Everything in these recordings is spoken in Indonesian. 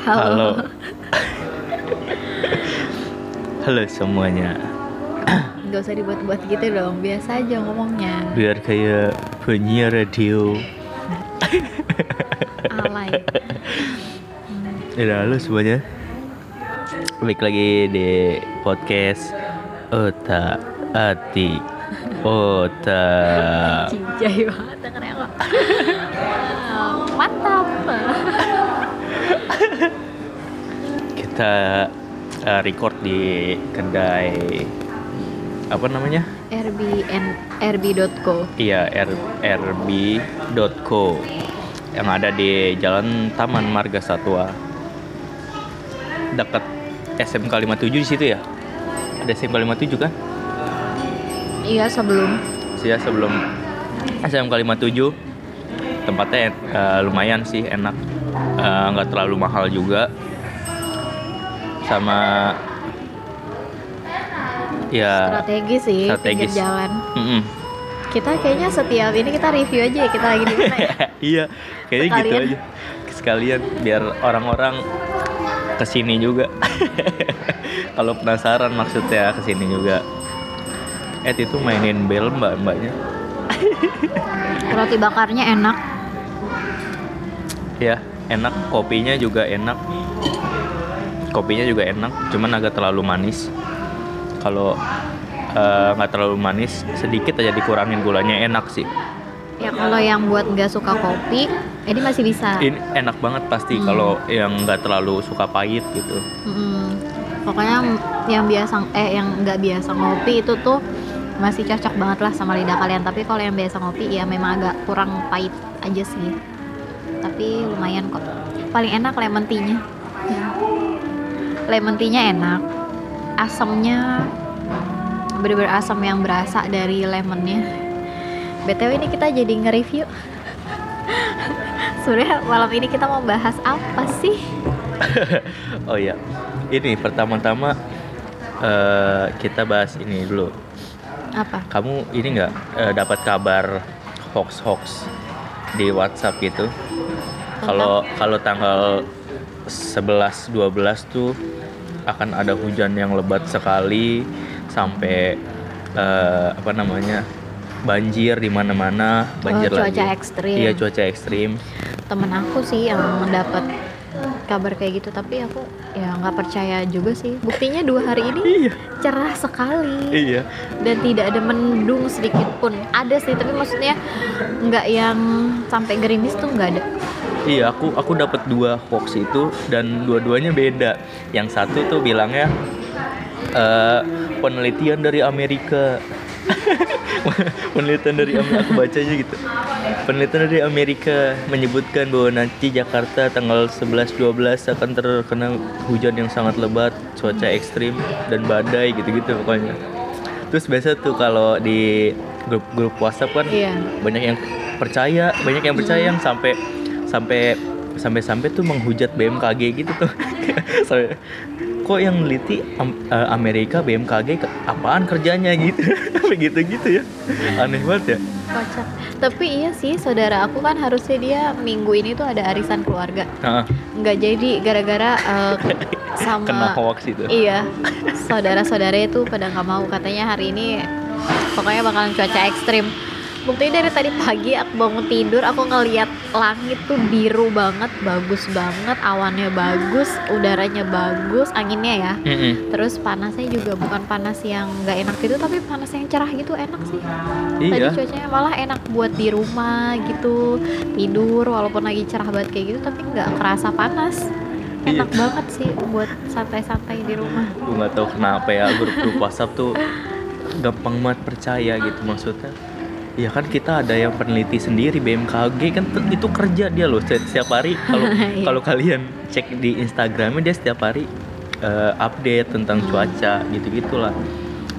Halo. Halo semuanya. Gak usah dibuat-buat gitu dong, biasa aja ngomongnya. Biar kayak penyiar radio. Alay. Ya, halo semuanya. Balik lagi di podcast Ota Ati Ota. Cincai banget kok. Kita uh, record di kedai apa namanya? RB.co. Iya, R, rb.co yang ada di Jalan Taman Marga Satwa. Dekat SMK 57 di situ ya? Ada SMK 57 kan? Iya sebelum Iya, sebelum SMK 57 tempatnya eh, lumayan sih enak. Eh, nggak terlalu mahal juga. Sama ya strategi sih strategis. pinggir jalan. mm-mm. Kita kayaknya setiap ini kita review aja ya kita lagi di mana ya. iya, kayaknya gitu Sekalian. aja. Sekalian biar orang-orang ke sini juga. Kalau penasaran maksudnya ke sini juga. Eh itu mainin bel mbak mbaknya. Roti bakarnya enak. Ya enak, kopinya juga enak. Kopinya juga enak, cuman agak terlalu manis. Kalau eh, nggak terlalu manis, sedikit aja dikurangin gulanya enak sih. Ya kalau yang buat nggak suka kopi, ini masih bisa. Ini enak banget pasti Hmm. kalau yang nggak terlalu suka pahit gitu. Mm, pokoknya yang biasa eh yang nggak biasa ngopi itu tuh masih cocok banget lah sama lidah kalian tapi kalau yang biasa ngopi ya memang agak kurang pahit aja sih tapi lumayan kok paling enak lemon tea-nya lemon tea-nya enak. Asamnya bener-bener asam yang berasa dari lemonnya. Btw ini kita jadi nge-review. Sebenarnya malam ini kita mau bahas apa sih? Oh iya, ini pertama-tama eh, kita bahas ini dulu. apa? Kamu ini nggak eh, dapat kabar hoax-hoax di WhatsApp gitu? Kalau kalau tanggal 11 12 tuh akan ada hujan yang lebat sekali sampai eh, apa namanya? banjir di mana-mana, banjir Oh, lagi. cuaca ekstrim. Iya, cuaca ekstrim. temen aku sih yang mendapat kabar kayak gitu tapi aku ya nggak percaya juga sih buktinya dua hari ini Iya. cerah sekali Iya. dan tidak ada mendung sedikit pun ada sih tapi maksudnya nggak yang sampai gerimis tuh nggak ada Iya, aku aku dapat dua hoax itu dan dua-duanya beda. Yang satu tuh bilangnya eh, penelitian dari Amerika. penelitian dari Amerika aku bacanya gitu. Penelitian dari Amerika menyebutkan bahwa nanti Jakarta tanggal 11 12 akan terkena hujan yang sangat lebat, cuaca ekstrim dan badai gitu-gitu pokoknya. Terus biasa tuh kalau di grup-grup WhatsApp kan iya banyak yang percaya banyak yang percaya yang sampai sampai sampai sampai tuh menghujat BMKG gitu tuh. Sampai, kok yang neliti Am- eh, Amerika BMKG ke- apaan kerjanya? gitu. Begitu gitu ya. Aneh banget ya. Kocak. Tapi iya sih saudara aku kan harusnya dia minggu ini tuh ada arisan keluarga. Nah, nggak jadi gara-gara eh, sama kena hoax itu. Iya, saudara-saudara itu pada nggak mau. Katanya hari ini pokoknya bakalan cuaca ekstrim. Buktinya dari tadi pagi aku bangun tidur aku ngeliat langit tuh biru banget, bagus banget, awannya bagus, udaranya bagus, anginnya ya. Mm-mm. Terus panasnya juga bukan panas yang nggak enak gitu, tapi panas yang cerah gitu enak sih. Tadi iya cuacanya malah enak buat di rumah gitu, tidur walaupun lagi cerah banget kayak gitu, tapi nggak kerasa panas. Iya. Enak banget sih buat santai-santai di rumah. gue nggak tahu kenapa ya grup-grup WhatsApp tuh gampang banget percaya gitu maksudnya ya kan kita ada yang peneliti sendiri BMKG kan itu kerja dia loh setiap hari kalau Iya. kalau kalian cek di Instagramnya dia setiap hari eh, update tentang Hmm. cuaca gitu gitulah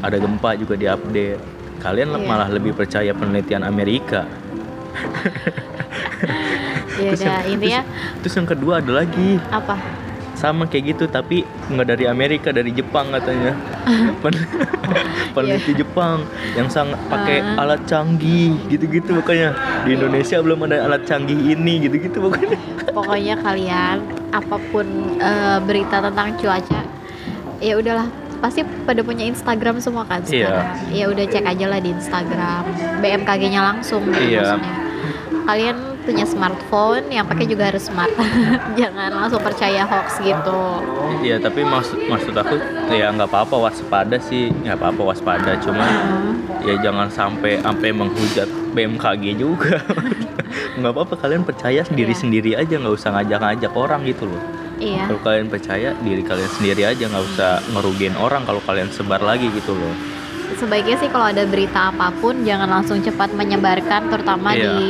ada gempa juga di update kalian Iya. malah lebih percaya penelitian Amerika Ya Terus terus yang kedua ada lagi apa? Sama kayak gitu tapi nggak dari Amerika dari Jepang katanya. Pen- peneliti Jepang yang sangat pakai Ah. alat canggih gitu-gitu pokoknya. Di Indonesia belum ada alat canggih ini gitu-gitu pokoknya. Pokoknya kalian apa pun eh, berita tentang cuaca ya udahlah. Pasti pada punya Instagram semua kan Iya. sekarang. Ya udah cek aja lah di Instagram. BMKG-nya langsung Iya. maksudnya. Kalian punya smartphone yang pakai juga harus smart. Jangan langsung percaya hoax gitu. Iya tapi maksud maksud aku ya nggak apa-apa waspada sih nggak apa-apa waspada. Cuma Hmm. ya jangan sampai sampai menghujat BMKG juga. Nggak apa-apa kalian percaya sendiri Iya. sendiri aja nggak usah ngajak-ngajak orang gitu loh. Iya. Kalau kalian percaya diri kalian sendiri aja nggak usah ngerugiin orang kalau kalian sebar lagi gitu loh. Sebaiknya sih kalau ada berita apa pun jangan langsung cepat menyebarkan terutama Iya. di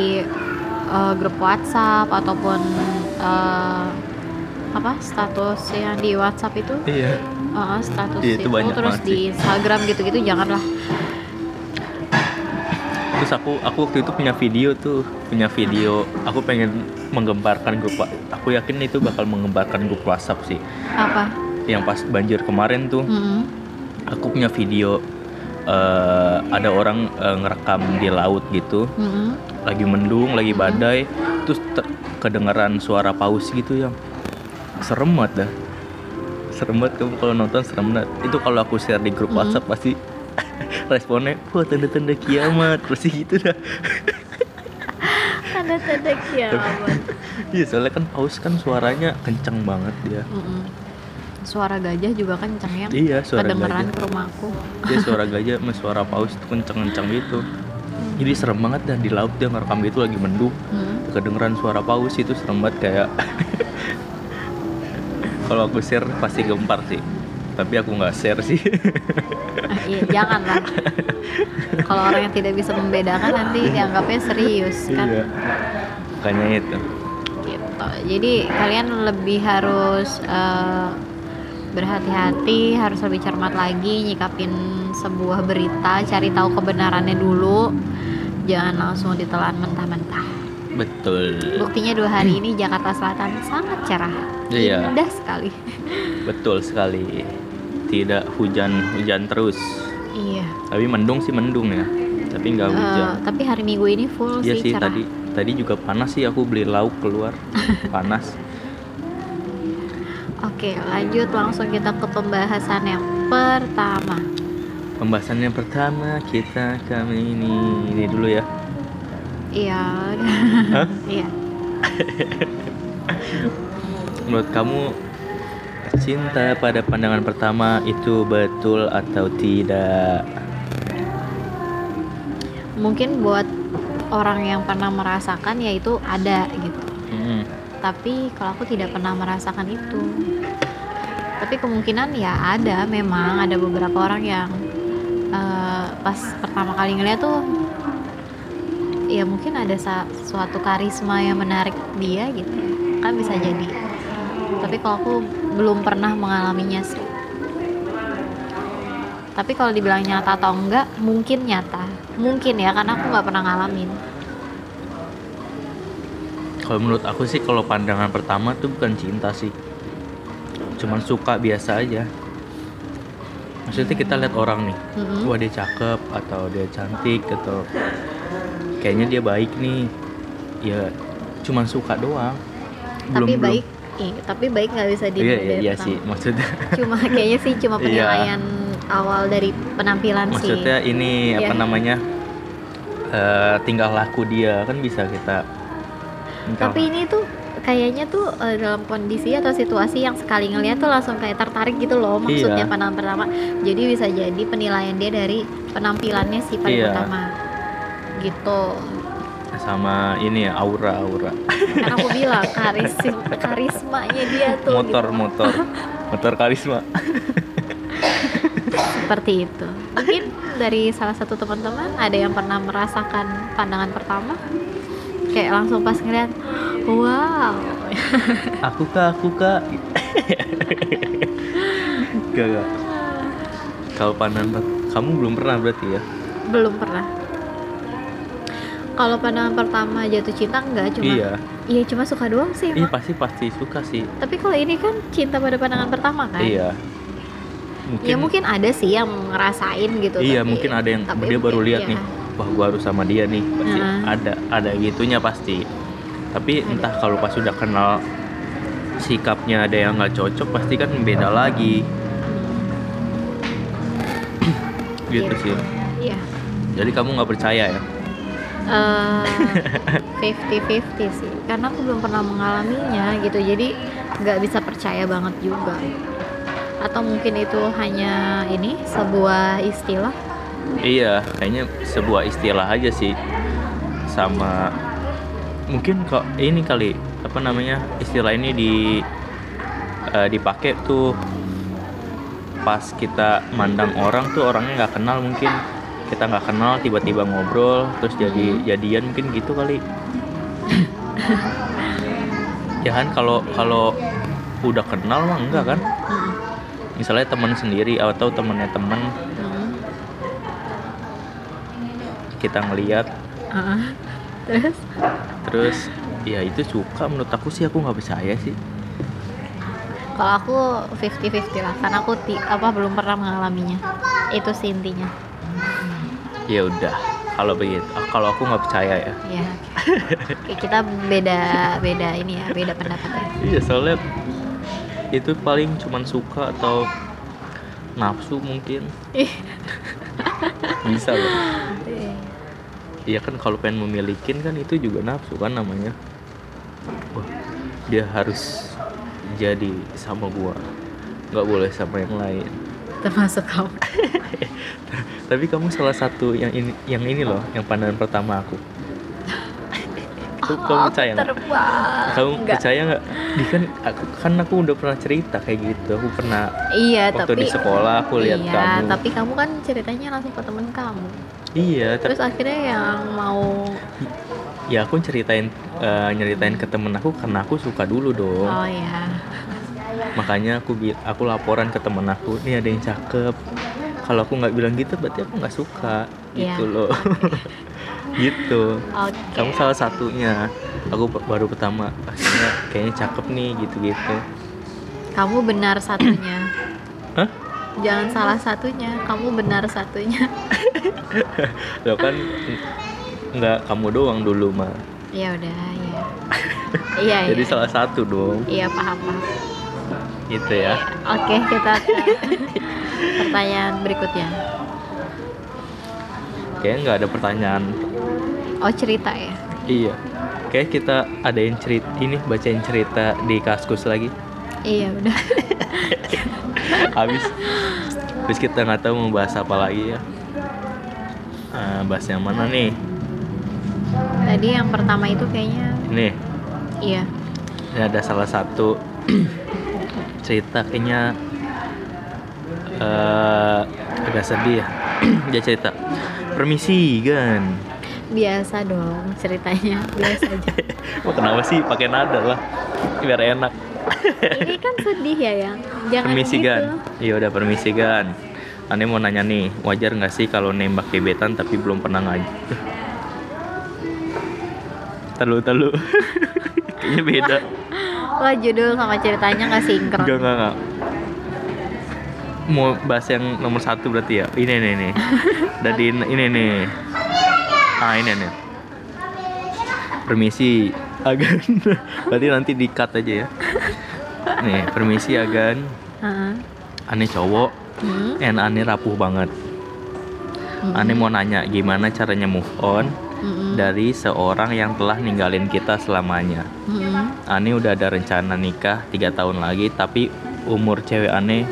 uh, grup WhatsApp ataupun uh, apa status yang di WhatsApp itu? Iya. Uh, status Iya, itu itu, banyak terus di Instagram gitu-gitu janganlah. Terus aku aku waktu itu punya video tuh punya video. Aku pengen menggemparkan grup aku yakin itu bakal menggemparkan grup WhatsApp sih. Apa? Yang pas banjir kemarin tuh. Mm-mm. aku punya video eh, ada orang eh, ngerekam di laut gitu. Mm-mm. Lagi mendung lagi badai terus ter- kedengeran suara paus gitu yang. Serem banget dah. Serem banget kamu kalau nonton serem banget. Itu kalau aku share di grup Mhm. WhatsApp pasti responnya wah tanda-tanda kiamat pasti gitu dah. Tanda-tanda kiamat. Iya soalnya kan paus kan suaranya kenceng banget dia. Mm-mm. suara gajah juga kenceng ya iya suara kedengeran gajah. ke rumahku dia suara gajah sama suara paus tuh kenceng-kenceng gitu jadi serem banget dah di laut dia ngerekam gitu lagi mendung. Mm. kedengeran suara paus itu serem banget kayak kalau aku share pasti gempar sih. Tapi aku nggak share sih. Ah, iya jangan lah kalau orang yang tidak bisa membedakan nanti dianggapnya serius kan? Iya makanya itu. Gitu. Jadi kalian lebih harus eh, berhati-hati harus lebih cermat lagi nyikapin sebuah berita cari tahu kebenarannya dulu jangan langsung ditelan mentah-mentah. Betul. Buktinya dua hari ini Jakarta Selatan sangat cerah. Iya. indah sekali. Betul sekali. Tidak hujan hujan terus. Iya. Tapi mendung sih mendung ya. Tapi nggak Eh, hujan. tapi hari Minggu ini full iya sih sih cerah. tadi tadi juga panas sih. Aku beli lauk keluar. Panas. Oke, lanjut. Langsung kita ke pembahasan yang pertama. Pembahasan yang pertama kita kali ini ini dulu ya Iya. Iya. Menurut kamu cinta pada pandangan pertama itu betul atau tidak? Mungkin buat orang yang pernah merasakan ya itu ada gitu. Hmm, Tapi kalau aku tidak pernah merasakan itu. Tapi kemungkinan ya ada memang ada beberapa orang yang eh, pas pertama kali ngeliat tuh ya mungkin ada suatu karisma yang menarik dia gitu. Kan bisa jadi. Tapi kalau aku belum pernah mengalaminya sih. Tapi kalau dibilang nyata atau enggak mungkin nyata. Mungkin ya karena aku nggak pernah ngalamin. Kalau menurut aku sih kalau pandangan pertama tuh bukan cinta sih, cuman suka biasa aja. Maksudnya kita lihat orang nih, Mm-mm. wah dia cakep atau dia cantik atau kayaknya dia baik nih, ya cuman suka doang. tapi baik iya, tapi baik nggak bisa Iya dinilai iya, dari iya pertama. sih maksudnya. cuma kayaknya sih cuma Iya. penilaian awal dari penampilan maksudnya sih ini apa Iya. namanya eh, tingkah laku dia kan bisa kita. tapi ini tuh kayaknya tuh eh, dalam kondisi atau situasi yang sekali ngeliat tuh langsung kayak tertarik gitu loh maksudnya Iya. pandangan pertama. Jadi bisa jadi penilaian dia dari penampilannya sih paling Iya. utama gitu. Sama ini ya aura aura. Karena aku bilang karis karismanya dia tuh motor gitu. motor. Motor karisma. Seperti itu. Mungkin dari salah satu teman-teman ada yang pernah merasakan pandangan pertama kayak langsung pas ngeliat wow. Aku kak aku kak gak gak kalau pandangan kamu belum pernah berarti ya? Belum pernah. Kalau pandangan pertama jatuh cinta enggak cuma iya. Iya cuma suka doang sih iya pasti pasti suka sih. Tapi kalau ini kan cinta pada pandangan pertama kan? Iya. Mungkin, ya mungkin ada sih yang ngerasain gitu iya tapi- mungkin ada yang tapi dia baru lihat iya. nih wah gua harus sama dia nih. Pasti Heeh. ada ada gitunya pasti. Tapi entah kalau pas sudah kenal sikapnya ada yang nggak cocok pasti kan beda lagi. Gitu sih. Iya. jadi kamu nggak percaya ya? Fifty fifty sih, karena aku belum pernah mengalaminya gitu, jadi nggak bisa percaya banget juga. Atau mungkin itu hanya ini sebuah istilah? Iya kayaknya sebuah istilah aja sih. Sama mungkin kok ini kali apa namanya istilah ini di eh, dipakai tuh pas kita mandang orang tuh orangnya nggak kenal mungkin. Kita nggak kenal tiba-tiba ngobrol terus jadi jadian mungkin gitu kali. Ya kan kalau kalau udah kenal mah enggak kan? Hmm. misalnya teman sendiri atau temennya temen Hmm. Kita ngelihat Ah. Terus? terus ya itu suka menurut aku sih aku nggak percaya sih Kalau aku 50-50 lah, karena aku ti- apa belum pernah mengalaminya. Itu sih intinya. ya udah kalau begitu Ah, kalau aku nggak percaya ya Ya. Oke, kita beda beda ini ya, beda pendapat ya. iya soalnya itu paling cuman suka atau nafsu mungkin bisa loh iya kan kalau pengen memilikin kan itu juga nafsu kan namanya. Wah, dia harus jadi sama gua. Nggak boleh sama yang lain. Termasuk kamu. tapi kamu salah satu yang ini yang ini loh yang pandangan pertama aku. Kamu- kamu Oh, percaya nggak? kamu Nggak. percaya nggak? Di kan aku kan aku udah pernah cerita kayak gitu. Aku pernah Iya, waktu tapi di sekolah aku lihat iya, kamu. tapi kamu kan ceritanya langsung ke temen kamu. Iya Terus akhirnya yang mau ya aku ceritain eh, nyeritain ke temen aku karena aku suka dulu dong oh ya. makanya aku aku laporan ke temen aku nih ada yang cakep kalau aku nggak bilang gitu berarti aku nggak suka Iya. gitu loh gitu Oke. kamu salah satunya aku ba- baru pertama akhirnya kayaknya cakep nih gitu gitu Kamu benar satunya. Hah? Jangan salah satunya. Kamu benar satunya. lo kan nggak kamu doang dulu mah ya udah, ya. Iya, jadi iya. salah satu dong Iya, paham, paham. gitu ya Oke, kita ke pertanyaan berikutnya. kayaknya nggak ada pertanyaan Oh, cerita ya. iya kayak kita ada yang cerita ini bacain cerita di kaskus lagi Iya, udah. Habis. Habis kita nggak tahu mau bahas apa lagi ya. Eh, bahas yang mana nih? Tadi yang pertama itu kayaknya ini iya. ini ada salah satu cerita kayaknya eh agak sedih ya. Dia cerita permisi kan Biasa dong ceritanya, biasa aja. kenapa sih pakai nada lah? Biar enak Ini kan sedih ya, yang. Jangan permisi gitu. gan iya udah permisi gan Ane mau nanya nih wajar nggak sih kalau nembak gebetan tapi belum pernah ngaji terlalu terlalu kayaknya beda. Wah, judul sama ceritanya nggak sinkron. enggak enggak enggak mau bahas yang nomor satu berarti ya? Ini nih nih dari ini nih ah ini nih permisi. Agan berarti nanti di cut aja ya nih permisi agan Heeh. aneh cowok Hmm. and aneh rapuh banget Mm-mm. aneh mau nanya gimana caranya move on Mm-mm. dari seorang yang telah ninggalin kita selamanya Mm-mm. Ani udah ada rencana nikah tiga tahun lagi tapi umur cewek Ane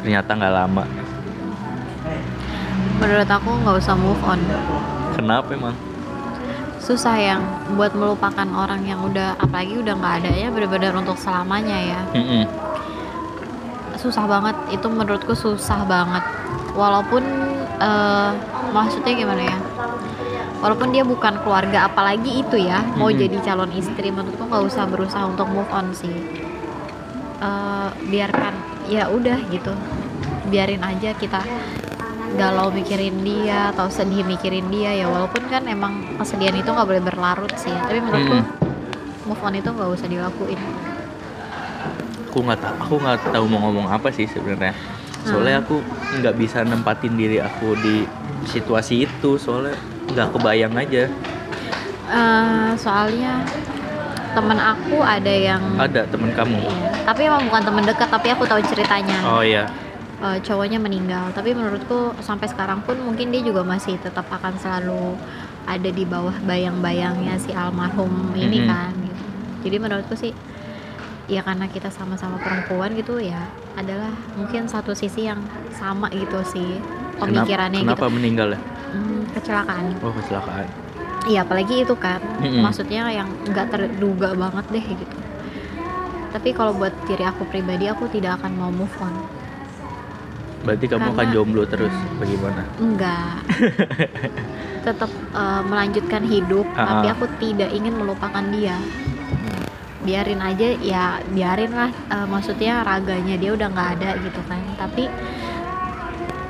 ternyata nggak lama Menurut aku nggak usah move on. kenapa emang Susah yang buat melupakan orang yang udah apalagi udah nggak ada ya benar-benar untuk selamanya ya. Mm-mm. Susah banget itu menurutku susah banget. Walaupun eh, maksudnya gimana ya? Walaupun dia bukan keluarga apalagi itu ya mau Mm-mm. jadi calon istri menurutku nggak usah berusaha untuk move on sih. Eh, biarkan ya udah gitu. Biarin aja kita galau mikirin dia atau sedih mikirin dia ya walaupun kan emang kesedihan itu nggak boleh berlarut sih. Ya. tapi menurutku Mm-mm. move on itu nggak usah dilakuin. Aku nggak tahu aku nggak tahu mau ngomong apa sih sebenarnya. Soalnya aku nggak bisa nempatin diri aku di situasi itu soalnya nggak kebayang aja. Eh, soalnya temen aku ada yang ada temen kamu? Iya, tapi emang bukan temen dekat tapi aku tahu ceritanya. Oh iya Eh, cowoknya meninggal tapi menurutku sampai sekarang pun mungkin dia juga masih tetap akan selalu ada di bawah bayang-bayangnya si almarhum ini Mhm. kan gitu. jadi menurutku sih ya karena kita sama-sama perempuan gitu ya adalah mungkin satu sisi yang sama gitu sih pemikirannya kenapa, kenapa gitu meninggal ya Hmm, kecelakaan oh kecelakaan Iya apalagi itu kan Mm-mm. maksudnya yang nggak terduga banget deh gitu. Tapi kalau buat diri aku pribadi aku tidak akan mau move on. Berarti kamu akan Karena- jomblo terus bagaimana Enggak. Tetap eh, melanjutkan hidup Ah, tapi ah. aku tidak ingin melupakan dia. Biarin aja ya biarin lah eh, maksudnya raganya dia udah nggak ada gitu kan. Tapi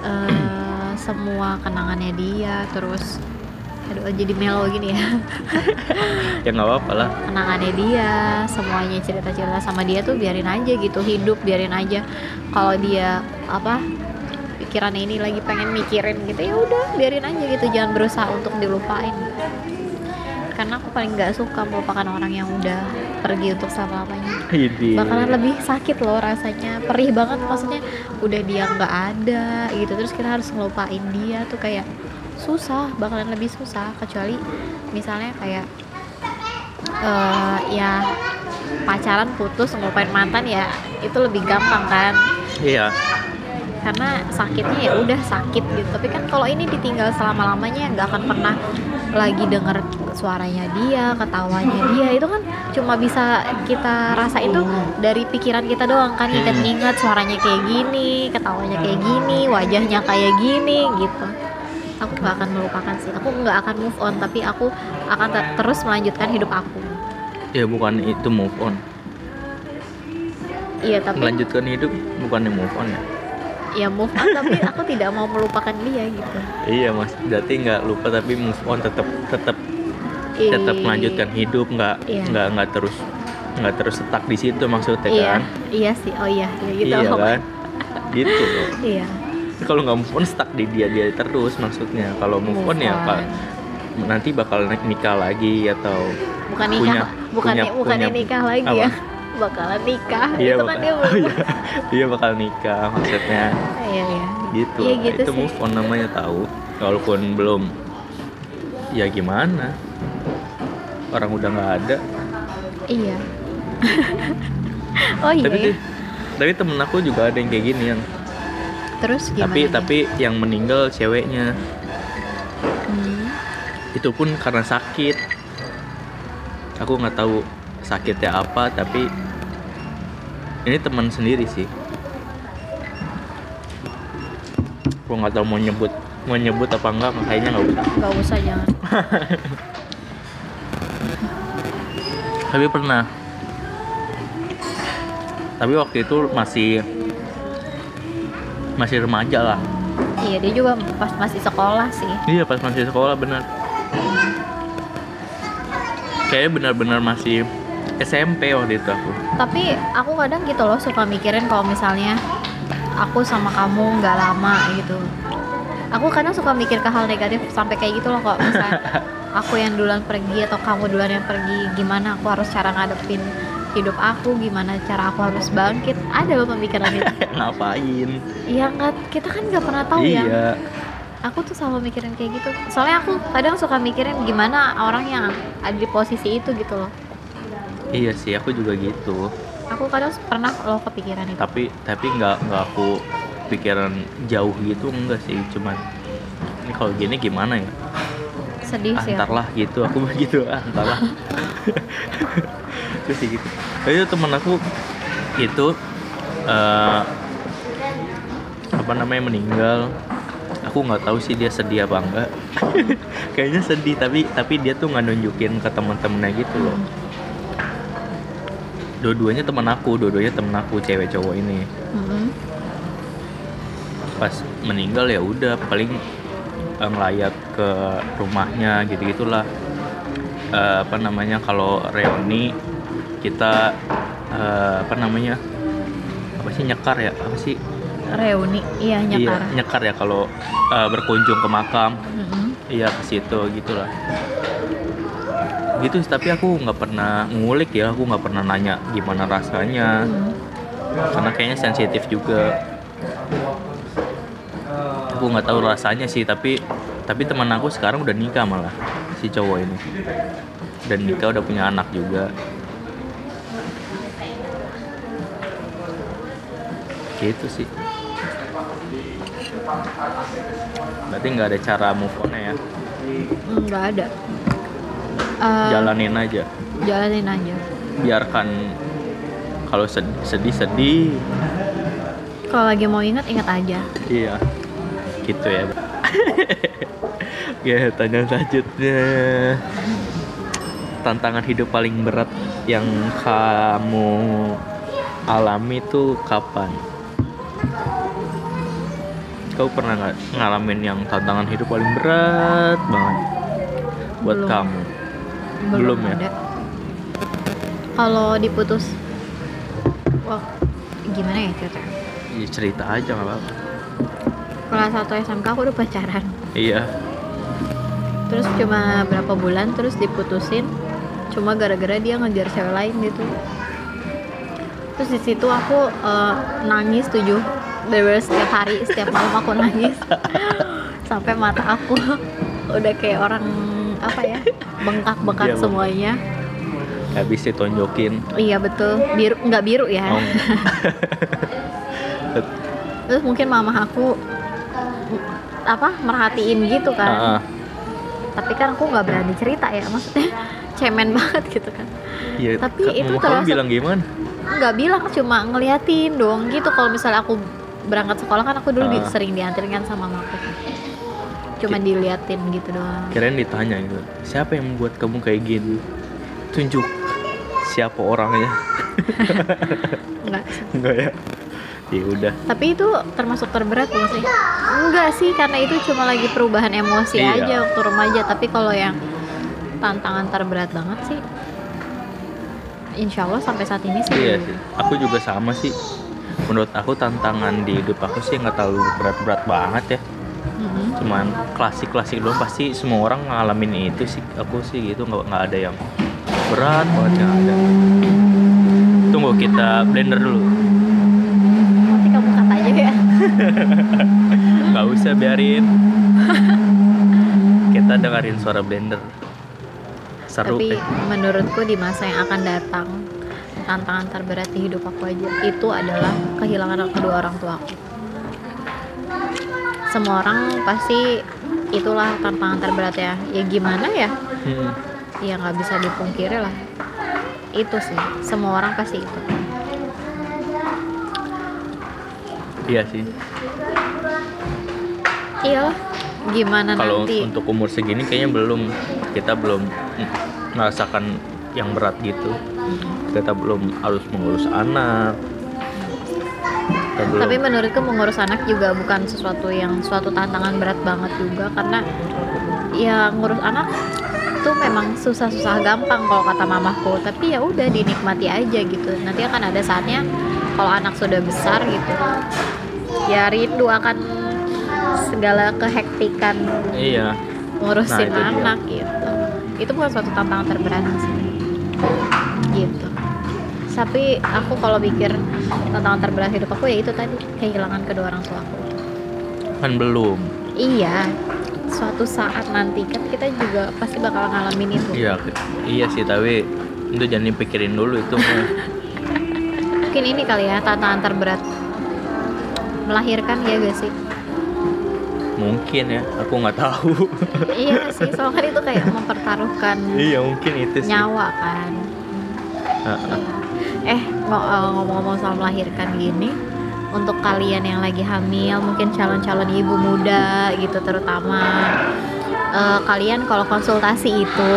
eh, semua kenangannya dia terus aduh jadi melo gini ya. ya nggak apa-apa lah kenangannya dia semuanya cerita-cerita sama dia tuh biarin aja gitu hidup biarin aja kalau dia apa pikirannya ini lagi pengen mikirin gitu ya udah biarin aja gitu jangan berusaha untuk dilupain. Karena aku paling nggak suka melupakan orang yang udah pergi untuk selama lamanya Ini. bakalan lebih sakit loh rasanya perih banget maksudnya udah dia nggak ada gitu terus kita harus ngelupain dia tuh kayak susah bakalan lebih susah kecuali misalnya kayak eh ya pacaran putus ngelupain mantan ya itu lebih gampang kan? Iya karena sakitnya ya udah sakit gitu. Tapi kan kalau ini ditinggal selama lamanya nggak akan pernah lagi denger suaranya dia ketawanya dia. Itu kan cuma bisa kita rasain tuh dari pikiran kita doang kan inget-inget suaranya kayak gini ketawanya kayak gini wajahnya kayak gini gitu. Aku nggak akan melupakan sih. Aku nggak akan move on tapi aku akan te- terus melanjutkan hidup aku. Ya bukan itu move on. Iya tapi melanjutkan hidup bukannya move on ya ya move on tapi aku tidak mau melupakan dia gitu. Iya mas. Berarti nggak lupa tapi move on tetap tetap tetap Ih, melanjutkan hidup nggak Iya. nggak nggak terus nggak terus stuck di situ maksudnya iya. kan? Iya sih. Oh iya. Iya gitu. Iya kan? Gitu. Loh. iya kalau nggak move on stuck di dia dia terus maksudnya. Kalau move, on, ya pak nanti bakal nik- nikah lagi atau bukan nikah. Punya- bukan punya- bukan punya- nikah lagi apa? ya bakalan nikah. Iya itu kan bakal, dia oh, iya. iya bakal nikah maksudnya. Iya iya. Gitu. Iya, gitu itu sih. move on namanya tahu. Walaupun belum. Ya gimana? Orang udah nggak ada. Iya. Oh iya tapi ya. tuh- tapi temen aku juga ada yang kayak gini yang terus gimana tapi nih? tapi yang meninggal ceweknya. Hmm, itu pun karena sakit. Aku nggak tahu sakitnya apa tapi ini teman sendiri sih. Aku nggak tahu mau nyebut mau nyebut apa enggak kayaknya nggak usah. Nggak usah jangan. Tapi pernah. Tapi waktu itu masih masih remaja lah. Iya dia juga pas masih sekolah sih. Iya pas masih sekolah bener kayaknya benar-benar masih SMP waktu itu aku. Tapi aku kadang gitu loh suka mikirin kalau misalnya aku sama kamu nggak lama gitu. Aku kadang suka mikir ke hal negatif sampai kayak gitu loh kok misalnya aku yang duluan pergi atau kamu duluan yang pergi gimana aku harus cara ngadepin hidup aku gimana cara aku harus bangkit? Ada loh pemikiran itu. Ngapain? Iya nggak kita kan nggak pernah tahu ya. Iya. Aku tuh selalu mikirin kayak gitu. Soalnya aku kadang suka mikirin gimana orang yang ada di posisi itu gitu loh iya sih aku juga gitu. Aku kadang pernah loh kepikiran itu. Tapi tapi nggak nggak aku pikiran jauh gitu enggak sih. Cuman ini kalau gini gimana ya? Sedih sih aku. antarlah gitu aku begitu ah, antarlah. Terus sih gitu. Itu temen aku itu eh, apa namanya meninggal. Aku nggak tahu sih dia sedih apa enggak. Kayaknya sedih tapi tapi dia tuh nggak nunjukin ke teman-temannya gitu loh dua-duanya teman aku dua-duanya temen aku cewek cowok ini. Mm-mm. pas meninggal ya udah paling eh, ngelayat ke rumahnya gitu gitulah Eh, apa namanya kalau reuni kita eh, apa namanya apa sih nyekar ya? Apa sih? Reuni iya nyekar. Iya nyekar ya kalau eh, berkunjung ke makam. Mm-mm. iya ke situ gitulah gitu tapi aku nggak pernah ngulik ya aku nggak pernah nanya gimana rasanya. Hmm. karena kayaknya sensitif juga. Aku nggak tahu rasanya sih tapi tapi teman aku sekarang udah nikah malah si cowok ini. Dan nikah udah punya anak juga. Gitu sih. Berarti nggak ada cara move on ya? Nggak ada Eh, jalanin aja. jalanin aja. Biarkan kalau sed- sedih sedih kalau lagi mau ingat ingat aja. Iya. Gitu ya. Ya tanya selanjutnya. Tantangan hidup paling berat yang kamu alami tuh kapan? Kau pernah nggak ngalamin yang tantangan hidup paling berat banget buat Belum. kamu Belum ya? ada. Kalau diputus wah gimana ya ceritanya? Ya, cerita aja nggak apa-apa. Kelas 1 SMK aku udah pacaran. Iya. Terus cuma berapa bulan terus diputusin cuma gara-gara dia ngejar cewek lain gitu. Terus di situ aku eh, nangis tujuh bener setiap hari setiap malam aku nangis. Sampai mata aku udah kayak orang apa ya? Bengkak-bengkak Iya, semuanya. Habis ditonjokin. Iya betul. Biru nggak biru ya? Oh, terus mungkin mama aku apa merhatiin gitu kan. Ah, ah. tapi kan aku nggak berani cerita ya maksudnya cemen banget gitu kan. Iya, Tapi itu mama termasuk- bilang gimana? nggak bilang cuma ngeliatin doang gitu. Kalau misalnya aku berangkat sekolah kan aku dulu di- Ah. sering dianterin kan sama mamaku cuma diliatin gitu doang Kirain ditanya gitu. Siapa yang membuat kamu kayak gini? Tunjuk siapa orangnya. enggak Enggak ya? Ya udah. tapi itu termasuk terberat bukan sih enggak sih karena itu cuma lagi perubahan emosi Iya. aja waktu remaja tapi kalau yang tantangan terberat banget sih Insya Allah sampai saat ini sih Iya sih. Aku juga sama sih. Menurut aku tantangan di hidup aku sih nggak terlalu berat-berat banget ya. Mhm. Cuman klasik-klasik doang pasti semua orang ngalamin itu sih. Aku sih gitu nggak nggak ada yang berat banget nggak ada. Tunggu kita blender dulu. nanti kamu kata aja ya Nggak usah biarin. kita dengerin suara blender. Seru Tapi eh. menurutku di masa yang akan datang tantangan terberat di hidup aku aja itu adalah kehilangan kedua orang tua aku. Semua orang pasti itulah tantangan terberat ya. Ya gimana ya? Hmm. Ya nggak bisa dipungkiri lah. Itu sih. Semua orang pasti itu. Iya sih. Iyalah. Gimana Kalau nanti? untuk umur segini kayaknya belum kita belum merasakan yang berat gitu. Kita belum harus mengurus anak. Belum. Tapi menurutku mengurus anak juga bukan sesuatu yang suatu tantangan berat banget juga karena ya ngurus anak tuh memang susah-susah gampang kalau kata mamaku tapi ya udah dinikmati aja gitu nanti akan ada saatnya kalau anak sudah besar gitu ya rindu akan segala kehektikan iya. ngurusin Nah, itu dia. anak gitu itu bukan suatu tantangan terberat sih tapi aku kalau pikir tantangan terberat hidup aku ya itu tadi kehilangan kedua orang tua aku Kan belum. iya suatu saat nanti kan kita juga pasti bakal ngalamin itu Iya, iya sih tapi itu jangan dipikirin dulu itu mungkin ini kali ya tantangan terberat melahirkan ya gak sih mungkin ya. Aku nggak tahu. iya sih soalnya kan itu kayak mempertaruhkan iya mungkin itu sih. nyawa kan eh, ngomong-ngomong soal melahirkan gini, untuk kalian yang lagi hamil, mungkin calon-calon ibu muda gitu terutama, eh, kalian kalau konsultasi itu,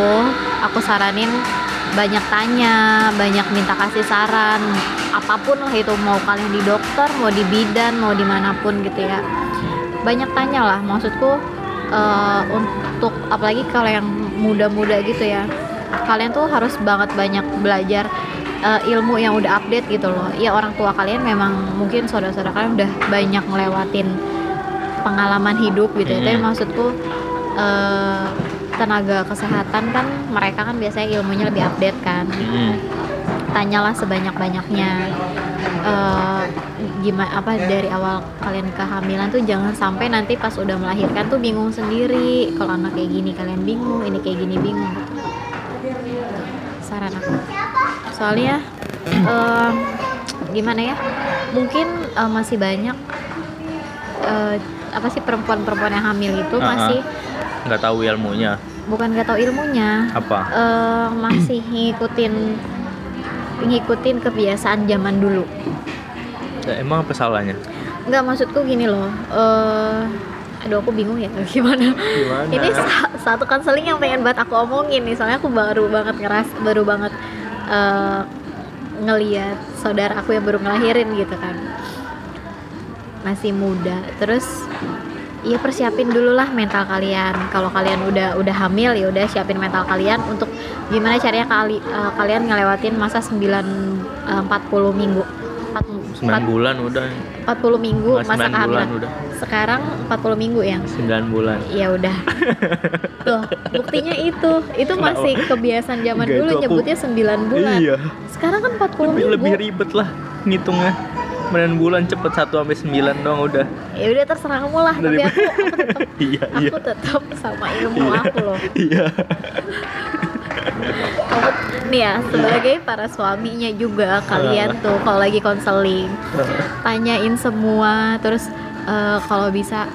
aku saranin banyak tanya, banyak minta kasih saran, apa pun lah itu mau kalian di dokter, mau di bidan, mau di mana pun gitu ya, banyak tanya lah. Maksudku eh, untuk apalagi kalau yang muda-muda gitu ya, kalian tuh harus banget banyak belajar eh, ilmu yang udah update gitu loh. Ya orang tua kalian memang mungkin saudara-saudara kalian udah banyak ngelewatin pengalaman hidup gitu ya. Tapi maksudku eh, tenaga kesehatan kan mereka kan biasanya ilmunya lebih update kan Mm-mm. tanyalah sebanyak-banyaknya eh gimana apa dari awal kalian kehamilan tuh jangan sampai nanti pas udah melahirkan tuh bingung sendiri kalau anak kayak gini kalian bingung ini kayak gini bingung gitu. saran aku soalnya em, gimana ya mungkin eh, masih banyak eh, apa sih perempuan-perempuan yang hamil itu Ah, ah. masih nggak tahu ilmunya bukan nggak tahu ilmunya apa eh, masih ngikutin ngikutin kebiasaan zaman dulu. Ya, emang apa salahnya Nggak maksudku gini loh. eh aduh aku bingung ya gimana. gimana Ini sa- satu konseling yang pengen banget aku omongin nih. Soalnya aku baru banget ngeras, baru banget eh ngeliat saudara aku yang baru ngelahirin gitu kan. Masih muda. Terus Iya persiapin dulu lah mental kalian. Kalau kalian udah udah hamil ya udah siapin mental kalian untuk gimana caranya kali eh, kalian ngelewatin masa 9 eh, 40 minggu. 4, 9 bulan udah 40 minggu Nggak, masa 9 bulan kehamilan. udah Sekarang 40 minggu ya. 9 bulan Ya udah. Tuh, buktinya itu. Itu masih kebiasaan zaman Enggak, dulu aku- nyebutnya 9 bulan. iya Sekarang kan 40 lebih, minggu. lebih ribet lah ngitungnya 9 bulan cepet 1 sampai 9 doang udah Ya udah terserah kamu lah, tapi aku aku tetap iya iya aku tetap sama ilmu Iya. aku loh. iya nih ya sebagai para suaminya juga kalian tuh kalau lagi konseling tanyain semua terus eh, kalau bisa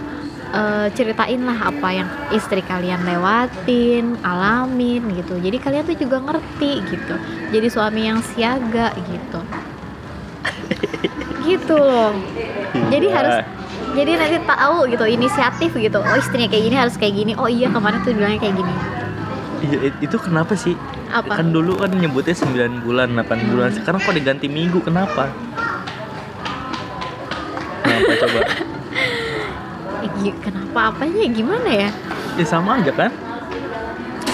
eh, ceritain lah apa yang istri kalian lewatin alamin gitu. Jadi kalian tuh juga ngerti gitu. Jadi suami yang siaga gitu. Gitu loh. Jadi Iya. harus jadi nanti tahu gitu inisiatif gitu. Oh istrinya kayak gini harus kayak gini. Oh iya kemarin tuh bilangnya kayak gini itu kenapa sih? Apa? Kan dulu kan nyebutnya 9 bulan 8 bulan. Sekarang kok diganti minggu kenapa? Kenapa coba? Kenapa? Apanya? Gimana ya? Ya sama aja kan?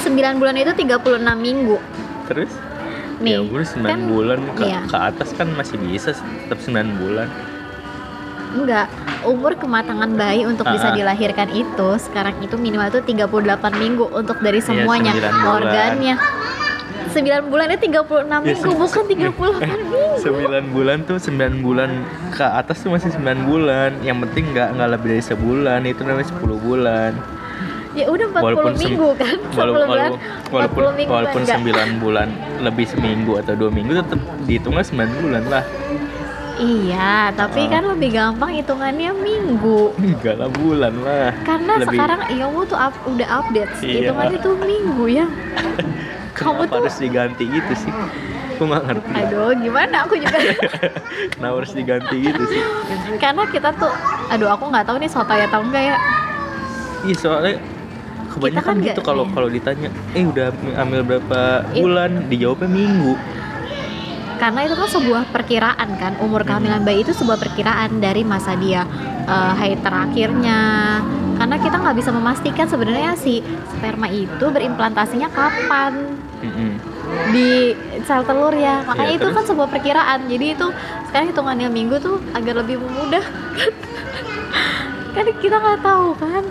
9 bulan itu 36 minggu. Terus? Nih ya udah 9 kan bulan ke, iya. ke atas kan masih bisa tetap 9 bulan enggak umur kematangan bayi untuk bisa Ah, ah. dilahirkan itu sekarang itu minimal itu 38 minggu untuk dari semuanya 9 Iya, bulan. organnya 9 bulannya 36 Ya, minggu bukan se- 38 minggu. 9 bulan tuh 9 bulan ke atas tuh masih 9 bulan. Yang penting nggak nggak lebih dari sebulan itu namanya 10 bulan. Ya udah 40 Walaupun minggu kan 10 Walau- bulan walau- walaupun 40 minggu walaupun kan enggak 9 bulan lebih seminggu atau dua minggu tetap dihitungnya 9 bulan lah iya tapi Ah. kan lebih gampang hitungannya minggu. Enggak lah bulan lah. Karena Lebih- sekarang ilmu tuh up- udah update. Iya. hitungannya tuh minggu ya. Kamu tuh harus diganti gitu sih? Aku nggak ngerti. Aduh gimana? Aku juga kenapa harus diganti gitu sih? Karena kita tuh aduh aku nggak tahu nih sotoy atau enggak ya. Iya soalnya kebanyakan kan gitu kalau kalau ditanya eh udah ambil berapa bulan? Dijawabnya minggu karena itu kan sebuah perkiraan kan umur kehamilan bayi itu sebuah perkiraan dari masa dia eh, haid terakhirnya. Karena kita nggak bisa memastikan sebenarnya si sperma itu berimplantasinya kapan Mm-mm. di sel telur ya makanya Iya, itu terus? kan sebuah perkiraan. Jadi itu sekarang hitungannya minggu tuh agar lebih memudahkan kan kita nggak tahu kan.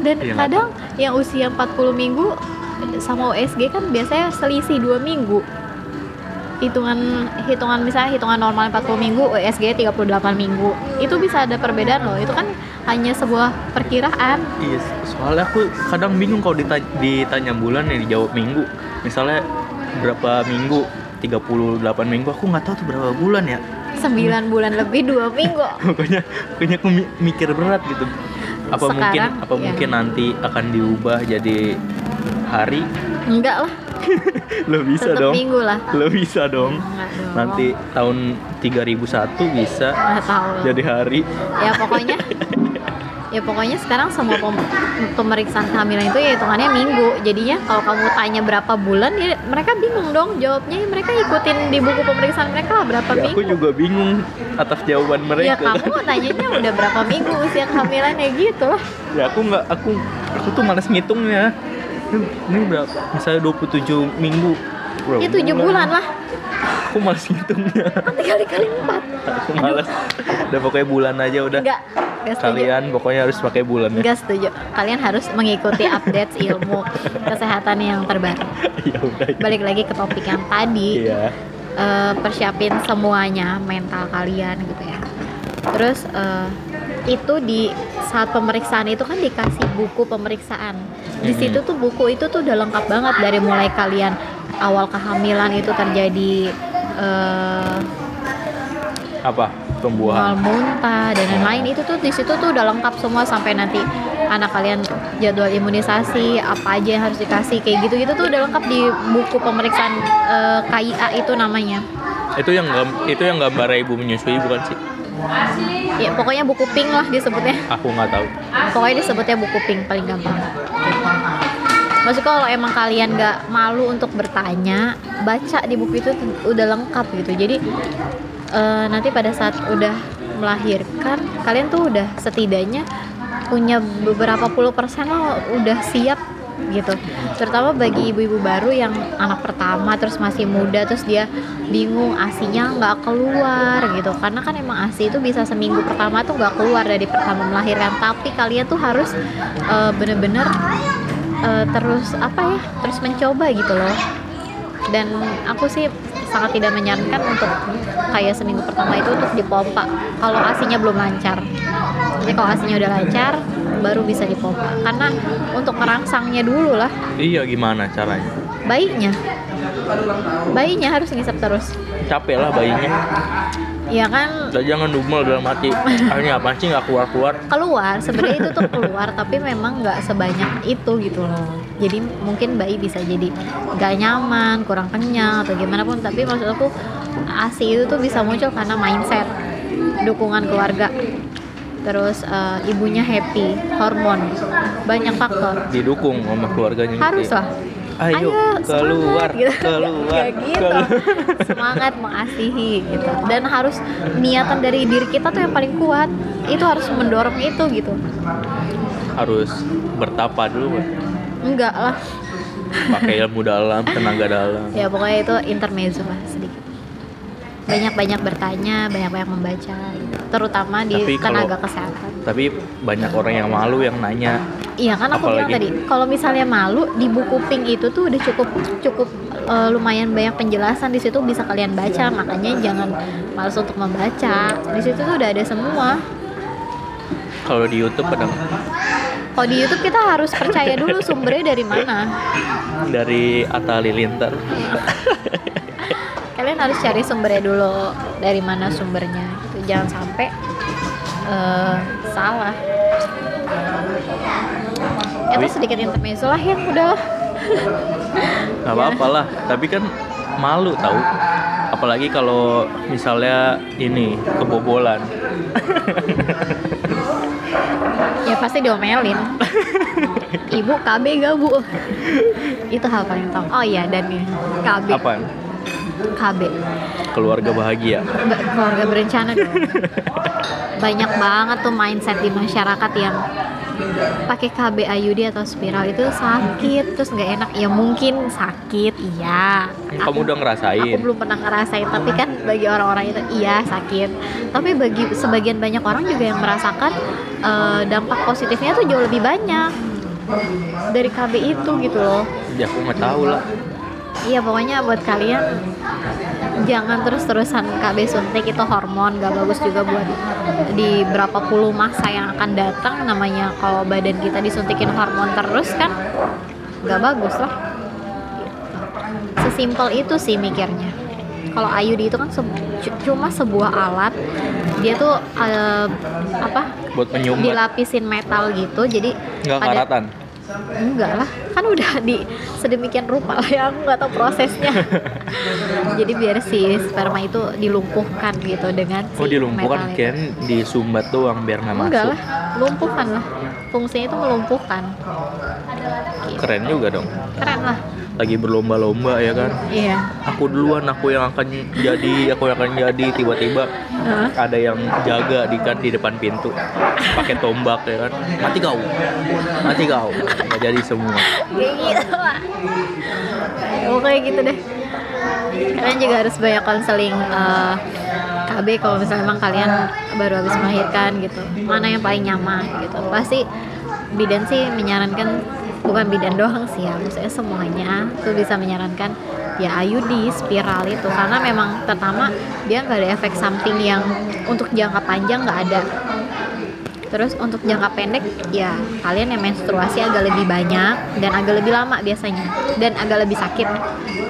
Dan Iya, nggak kadang yang usia 40 minggu sama USG kan biasanya selisih dua minggu hitungan hitungan misalnya hitungan normal 40 minggu USG 38 minggu itu bisa ada perbedaan loh itu kan hanya sebuah perkiraan Iya, soalnya aku kadang bingung kalau ditanya, ditanya bulan ya dijawab minggu. Misalnya berapa minggu? 38 minggu aku nggak tahu tuh berapa bulan ya. 9 bulan lebih dua minggu Pokoknya pokoknya aku mi- mikir berat gitu. Apa mungkin Sekarang, apa iya. mungkin nanti akan diubah jadi hari? enggak lah Lo bisa tetap dong. minggu lah Lo bisa dong. Enggak dong. Nanti tahun 3001 bisa nggak tahu jadi hari. ya pokoknya ya pokoknya sekarang semua pem- pemeriksaan kehamilan itu ya hitungannya minggu jadinya kalau kamu tanya berapa bulan ya mereka bingung dong jawabnya ya mereka ikutin di buku pemeriksaan mereka lah berapa Ya, aku minggu juga bingung atas jawaban ya mereka. kamu tanyanya udah berapa minggu usia kehamilan ya gitu lah ya aku nggak aku aku tuh males ngitungnya ini, ini berapa misalnya 27 minggu berapa ya tujuh bulan lah aku males ngitungnya kan tinggal dikali empat aku males udah pokoknya bulan aja udah enggak Gak setuju. Kalian pokoknya harus pakai bulan ya. Gak setuju. Kalian harus mengikuti update ilmu kesehatan yang terbaru. ya udah. ya. Balik lagi ke topik yang tadi. Iya. eh, persiapin semuanya mental kalian gitu ya terus eh, itu di saat pemeriksaan itu kan dikasih buku pemeriksaan di situ tuh buku itu tuh udah lengkap banget dari mulai kalian awal kehamilan itu terjadi eh, Apa? mual Pembuahan. muntah dan lain-lain itu tuh di situ tuh udah lengkap semua sampai nanti anak kalian jadwal imunisasi apa aja yang harus dikasih kayak gitu gitu tuh udah lengkap di buku pemeriksaan eh, KIA itu namanya Itu yang itu yang gambar ibu menyusui bukan sih? ya pokoknya buku pink lah disebutnya Aku nggak tahu. pokoknya disebutnya buku pink paling gampang Maksudnya kalau emang kalian nggak malu untuk bertanya, baca di buku itu udah lengkap gitu. Jadi eh, nanti pada saat udah melahirkan, kalian tuh udah setidaknya punya beberapa puluh persen lo udah siap gitu. Terutama bagi ibu-ibu baru yang anak pertama terus masih muda terus dia bingung asinya nggak keluar gitu. Karena kan emang asi itu bisa seminggu pertama tuh nggak keluar dari pertama melahirkan. Tapi kalian tuh harus eh, bener-bener eh, terus apa ya terus mencoba gitu loh. Dan aku sih sangat tidak menyarankan untuk kayak seminggu pertama itu untuk dipompa kalau asinya belum lancar. Jadi kalau asinya udah lancar baru bisa dipompa. Karena untuk merangsangnya dulu lah. Iya gimana caranya? bayinya. Bayinya harus ngisap terus. Capek lah bayinya. Ya kan? Udah jangan dumel dalam hati. Akhirnya apa sih nggak keluar keluar? keluar sebenarnya itu tuh keluar tapi memang nggak sebanyak itu gitu loh. Jadi mungkin bayi bisa jadi nggak nyaman kurang kenyang atau gimana pun. Tapi maksud aku asi itu tuh bisa muncul karena mindset dukungan keluarga. Terus eh, ibunya happy hormon. Banyak faktor. Didukung sama keluarganya. gitu harus lah Ayo, keluar, semangat, gitu. keluar, Kayak gitu. keluar. semangat mengasihi gitu dan harus niatan dari diri kita tuh yang paling kuat itu harus mendorong itu gitu Harus bertapa dulu. Mbak. enggak lah Pakai ilmu dalam, tenaga dalam. ya pokoknya itu intermezzo lah sedikit banyak-banyak bertanya banyak-banyak membaca gitu. Terutama di Tapi kalau- tenaga kesehatan. Tapi banyak orang yang malu yang nanya. iya kan aku bilang tadi kalau misalnya malu di buku pink itu tuh udah cukup cukup eh, lumayan banyak penjelasan. Di situ bisa kalian baca makanya jangan malas untuk membaca. Di situ tuh udah ada semua. Kalau di YouTube ada kalau di YouTube kita harus percaya dulu sumbernya dari mana. Dari Atta Halilintar. kalian harus cari sumbernya dulu dari mana sumbernya jangan sampai eh, salah itu Tapi- sedikit intermezzo lah yang udah Gak apa-apa lah. Tapi kan malu tahu. Apalagi kalau misalnya ini kebobolan. ya pasti diomelin ibu KB gak bu itu hal paling utama oh iya dan KB Apa? KB Keluarga bahagia. Ba- keluarga berencana dong banyak banget tuh mindset di masyarakat yang pakai KB IUD atau spiral itu sakit terus nggak enak ya mungkin sakit iya Kamu udah ngerasain. aku belum pernah ngerasain tapi kan bagi orang-orang itu iya sakit tapi bagi sebagian banyak orang juga yang merasakan eh, dampak positifnya tuh jauh lebih banyak dari KB itu gitu loh Ya aku nggak tahu lah. iya pokoknya buat kalian jangan terus-terusan KB suntik. Itu hormon gak bagus juga buat di berapa puluh masa yang akan datang. Namanya kalau badan kita disuntikin hormon terus kan gak bagus lah. Gitu. sesimpel itu sih mikirnya. Kalau IUD itu kan se- cu- cuma sebuah alat. Dia tuh eh, apa Buat dilapisin metal gitu. Jadi Nggak pada- karatan. Enggak lah kan udah di sedemikian rupa lah ya aku nggak tahu prosesnya jadi biar si sperma itu dilumpuhkan gitu dengan si Oh dilumpuhkan kan disumbat doang biar nggak enggak masuk. lah lumpuhkan lah fungsinya itu melumpuhkan Gitu. Keren juga dong. keren lah Lagi berlomba-lomba ya kan. iya Aku duluan, aku yang akan jadi, aku yang akan jadi. Tiba-tiba Heeh. ada yang jaga di kan di depan pintu, pakai tombak ya kan. Mati kau, mati kau. Nggak jadi semua. kayak gitu lah oh kayak gitu deh kalian juga harus banyak konseling eh, KB kalau misalnya emang kalian baru habis melahirkan gitu mana yang paling nyaman gitu pasti bidan sih menyarankan bukan bidan doang sih ya maksudnya semuanya tuh bisa menyarankan ya IUD spiral itu. Karena memang pertama dia nggak ada efek samping yang untuk jangka panjang nggak ada. Terus untuk jangka pendek ya kalian yang menstruasi agak lebih banyak dan agak lebih lama biasanya. Dan agak lebih sakit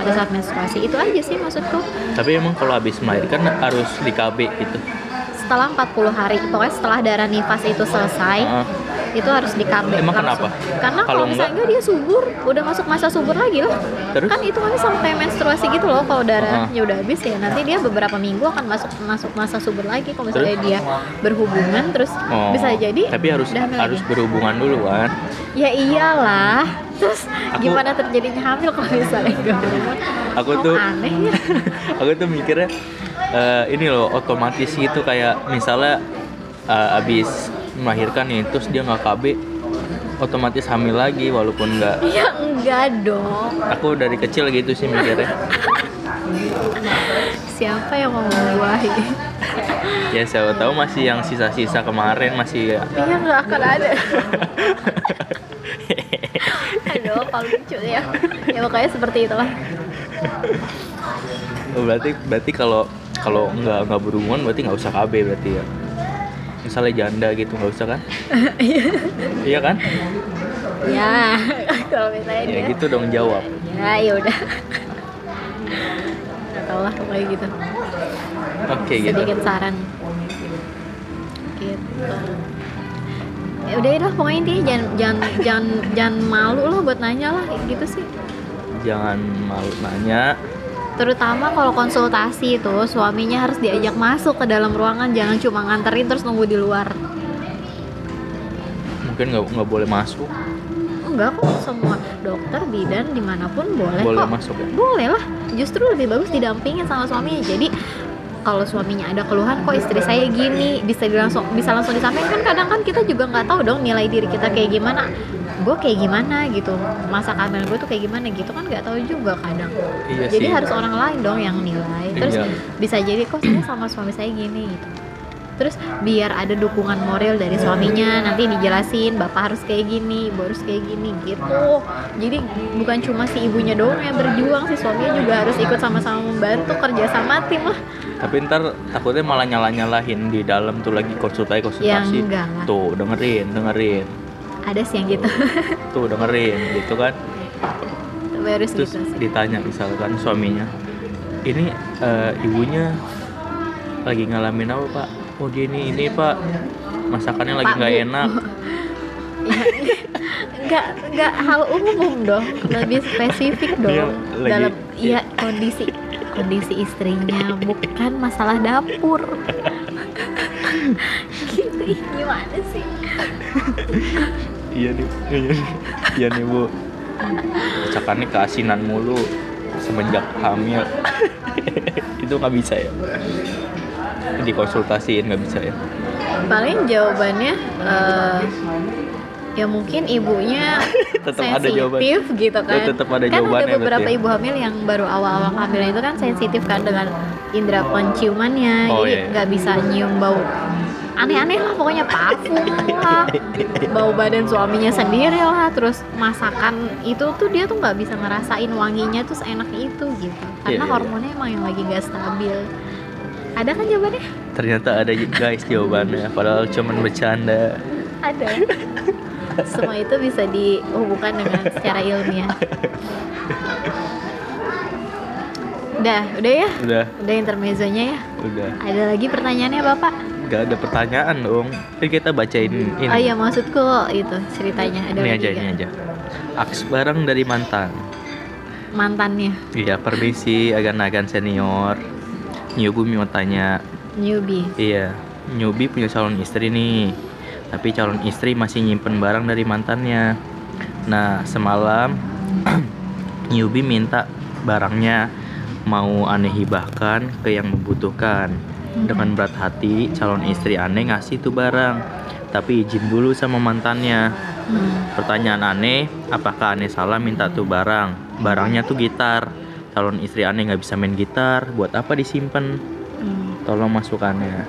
pada saat menstruasi. Itu aja sih maksudku. Tapi emang kalau habis melahirkan harus di KB gitu. setelah 40 hari pokoknya setelah darah nifas itu selesai Heeh. Itu harus di KB Emang langsung. kenapa? karena Kalau misalnya enggak dia subur udah masuk masa subur lagi loh Terus? kan itu kan sampai menstruasi gitu loh kalau darahnya udah habis ya nanti dia beberapa minggu akan masuk masuk masa subur lagi kalau misalnya dia berhubungan terus Oh, bisa jadi Tapi harus harus lagi. berhubungan dulu kan. ya iyalah terus Aku- gimana terjadinya hamil kalau misalnya enggak berhubungan Aku Oh, tuh aneh ya aku tuh mikirnya eh, ini loh otomatis gitu kayak misalnya eh, abis melahirkan nih terus dia nggak KB otomatis hamil lagi walaupun nggak ya enggak dong aku dari kecil gitu sih mikirnya siapa yang mau membuahi ya siapa tahu masih yang sisa-sisa kemarin masih ya Iya nggak akan ada. Aduh, kalau lucu ya. Ya pokoknya seperti itulah. Oh, berarti berarti kalau kalau nggak nggak berhubungan berarti nggak usah KB berarti ya misalnya janda gitu nggak usah kan iya kan Ya, kalau misalnya ya dia. gitu dong jawab Ya, ya udah. Nggak tahu lah pokoknya gitu. oke gitu Sedikit saran. Gitu. Ya udah lah pokoknya intinya jangan jangan jangan jangan malu lah buat nanya lah gitu sih. jangan malu nanya Terutama kalau konsultasi itu suaminya harus diajak masuk ke dalam ruangan, jangan cuma nganterin terus nunggu di luar. mungkin nggak nggak boleh masuk Enggak kok semua dokter bidan di mana pun boleh, boleh kok. masuk ya Boleh lah. Justru lebih bagus didampingin sama suaminya. Jadi kalau suaminya ada keluhan kok istri saya gini bisa langsung bisa langsung disampaikan kan kadang kan kita juga nggak tahu dong nilai diri kita kayak gimana gue kayak gimana gitu masa kehamilan gue tuh kayak gimana gitu kan nggak tahu juga kadang. Iya jadi sih. harus orang lain dong yang nilai. Terus Iya. bisa jadi kok saya sama suami saya gini? gitu. Terus biar ada dukungan moral dari suaminya nanti dijelasin bapak harus kayak gini ibu harus kayak gini gitu. Jadi bukan cuma si ibunya doang yang berjuang si suaminya juga harus ikut sama-sama membantu kerja sama tim lah. Tapi ntar takutnya malah nyala nyalahin di dalam tuh lagi konsultasi ya konsultasi tuh dengerin dengerin ada sih yang gitu. Tuh dengerin gitu kan. Tapi harus terus gitu sih. ditanya misalkan suaminya ini eh, ibunya lagi ngalamin apa pak? Oh dia ini ini pak. Masakannya lagi nggak enak. Ya, nggak nggak hal umum dong. Lebih spesifik Dia dong. lagi- dalam iya kondisi kondisi istrinya bukan masalah dapur. Gitu gimana sih iya nih iya nih iya nih bu. Masakannya keasinan mulu semenjak hamil. Itu nggak bisa ya? Dikonsultasiin nggak bisa ya? Paling jawabannya eh, ya mungkin ibunya Tetap ada jawaban. sensitif gitu kan. Oh, tetap ada kan jawabannya ada beberapa ya? ibu hamil yang baru awal-awal hamil itu kan sensitif kan dengan indera penciumannya. Oh, jadi iya. nggak bisa nyium bau aneh-aneh lah pokoknya parfum lah bau badan suaminya sendiri lah terus masakan itu tuh dia tuh nggak bisa ngerasain wanginya tuh seenak itu gitu. Karena Iya, iya. hormonnya emang yang lagi nggak stabil. Ada kan jawabannya? Ternyata ada guys jawabannya. Padahal cuman bercanda. Ada. Semua itu bisa dihubungkan dengan secara ilmiah. Udah udah ya? Udah. Udah intermezzonya ya? Udah. Ada lagi pertanyaannya bapak nggak ada pertanyaan dong. Kan kita bacain ini. Oh iya maksudku itu ceritanya. Ada ini aja ini aja. Aks bareng dari mantan. Mantannya? Iya permisi agan-agan senior. Nyubi mau tanya. Newbie? Iya Nyubi punya calon istri nih. Tapi calon istri masih nyimpen barang dari mantannya. Nah semalam Nyubi minta barangnya mau aneh hibahkan ke yang membutuhkan dengan berat hati calon istri aneh ngasih tuh barang tapi izin dulu sama mantannya Hmm. Pertanyaan aneh, apakah aneh salah minta tuh barang? Barangnya tuh gitar. Calon istri aneh nggak bisa main gitar, buat apa disimpan? Hmm. tolong masukannya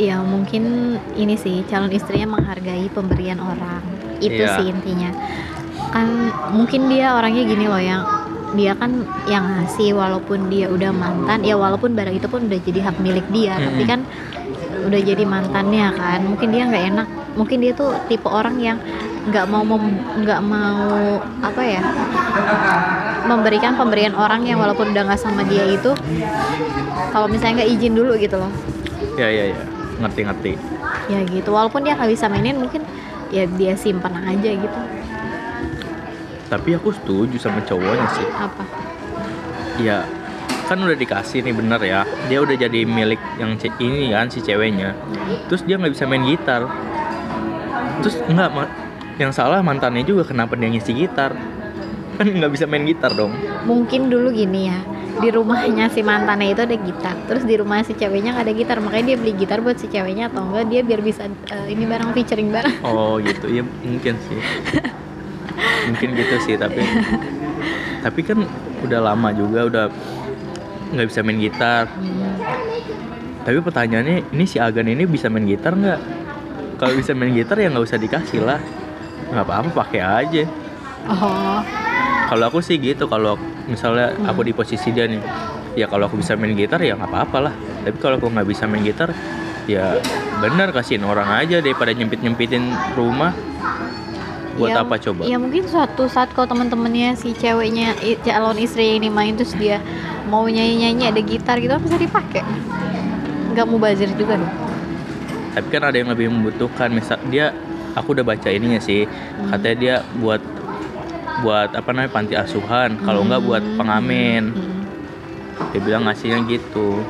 Ya mungkin ini sih calon istrinya menghargai pemberian orang. Itu Iya. sih intinya. Kan mungkin dia orangnya gini loh yang dia kan yang ngasih walaupun dia udah mantan ya walaupun barang itu pun udah jadi hak milik dia tapi Mm-mm. kan udah jadi mantannya kan. Mungkin dia nggak enak mungkin dia tuh tipe orang yang nggak mau nggak mau apa ya memberikan pemberian orang yang walaupun udah nggak sama dia itu kalau misalnya nggak izin dulu gitu loh. Ya ya ya. Ngerti ngerti ya gitu walaupun dia nggak bisa mainin mungkin ya dia simpan aja gitu tapi aku setuju sama cowoknya sih. Apa? Ya kan udah dikasih nih bener ya. Dia udah jadi milik yang ini kan si ceweknya. Terus dia nggak bisa main gitar. Terus nggak yang salah mantannya juga kenapa dia ngisi gitar? Kan nggak bisa main gitar dong. Mungkin dulu gini ya di rumahnya si mantannya itu ada gitar. Terus di rumah si ceweknya nggak ada gitar. Makanya dia beli gitar buat si ceweknya atau enggak dia biar bisa eh, ini bareng featuring bareng. Oh gitu. Ya mungkin sih mungkin gitu sih tapi tapi kan udah lama juga udah nggak bisa main gitar. Hmm, tapi pertanyaannya ini si Agan ini bisa main gitar nggak? Kalau bisa main gitar ya nggak usah dikasih lah. Nggak apa-apa pakai aja. Oh. Kalau aku sih gitu kalau misalnya Hmm. aku di posisi dia nih ya kalau aku bisa main gitar ya nggak apa-apa lah. Tapi kalau aku nggak bisa main gitar ya bener kasihin orang aja daripada nyempit nyempitin rumah buat Ya, apa coba ya mungkin suatu saat kalau teman-temannya si ceweknya calon istri ini main terus dia mau nyanyi-nyanyi ada gitar gitu bisa dipakai nggak mau bazir juga dong tapi kan ada yang lebih membutuhkan misal dia aku udah baca ininya sih Hmm. katanya dia buat buat apa namanya panti asuhan kalau nggak buat Hmm. pengamen Hmm. dia bilang ngasihnya gitu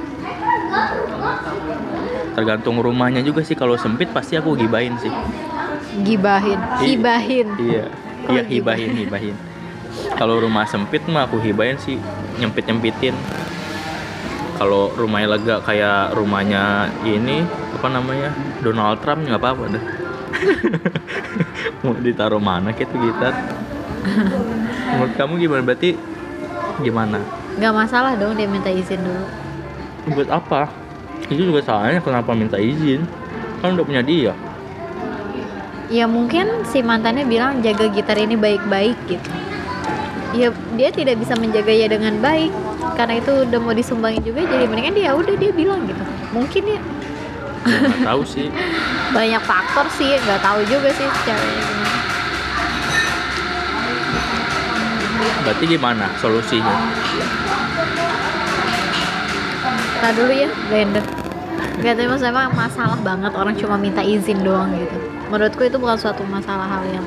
tergantung rumahnya juga sih kalau sempit pasti aku gibahin sih gibahin. Hibahin. iya. Oh, iya gibah. hibahin hibahin. Kalau rumah sempit mah aku hibahin sih nyempit nyempitin kalau rumahnya lega kayak rumahnya ini apa namanya Donald Trump nggak apa-apa deh mau ditaruh mana gitu gitar? Menurut kamu gimana? Berarti gimana? Nggak masalah dong dia minta izin dulu. Buat apa? Itu juga salahnya kenapa minta izin? Kan udah punya dia ya mungkin si mantannya bilang jaga gitar ini baik-baik gitu. Ya dia tidak bisa menjaganya dengan baik. Karena itu udah mau disumbangin juga jadi mendingan dia udah dia bilang gitu. Mungkin ya. Ya, nggak tahu sih. Banyak faktor sih nggak tahu juga sih ceweknya gimana. Berarti gimana solusinya? Nah dulu ya blender. Gak tahu emang masalah banget orang cuma minta izin doang gitu Menurutku itu bukan suatu masalah hal yang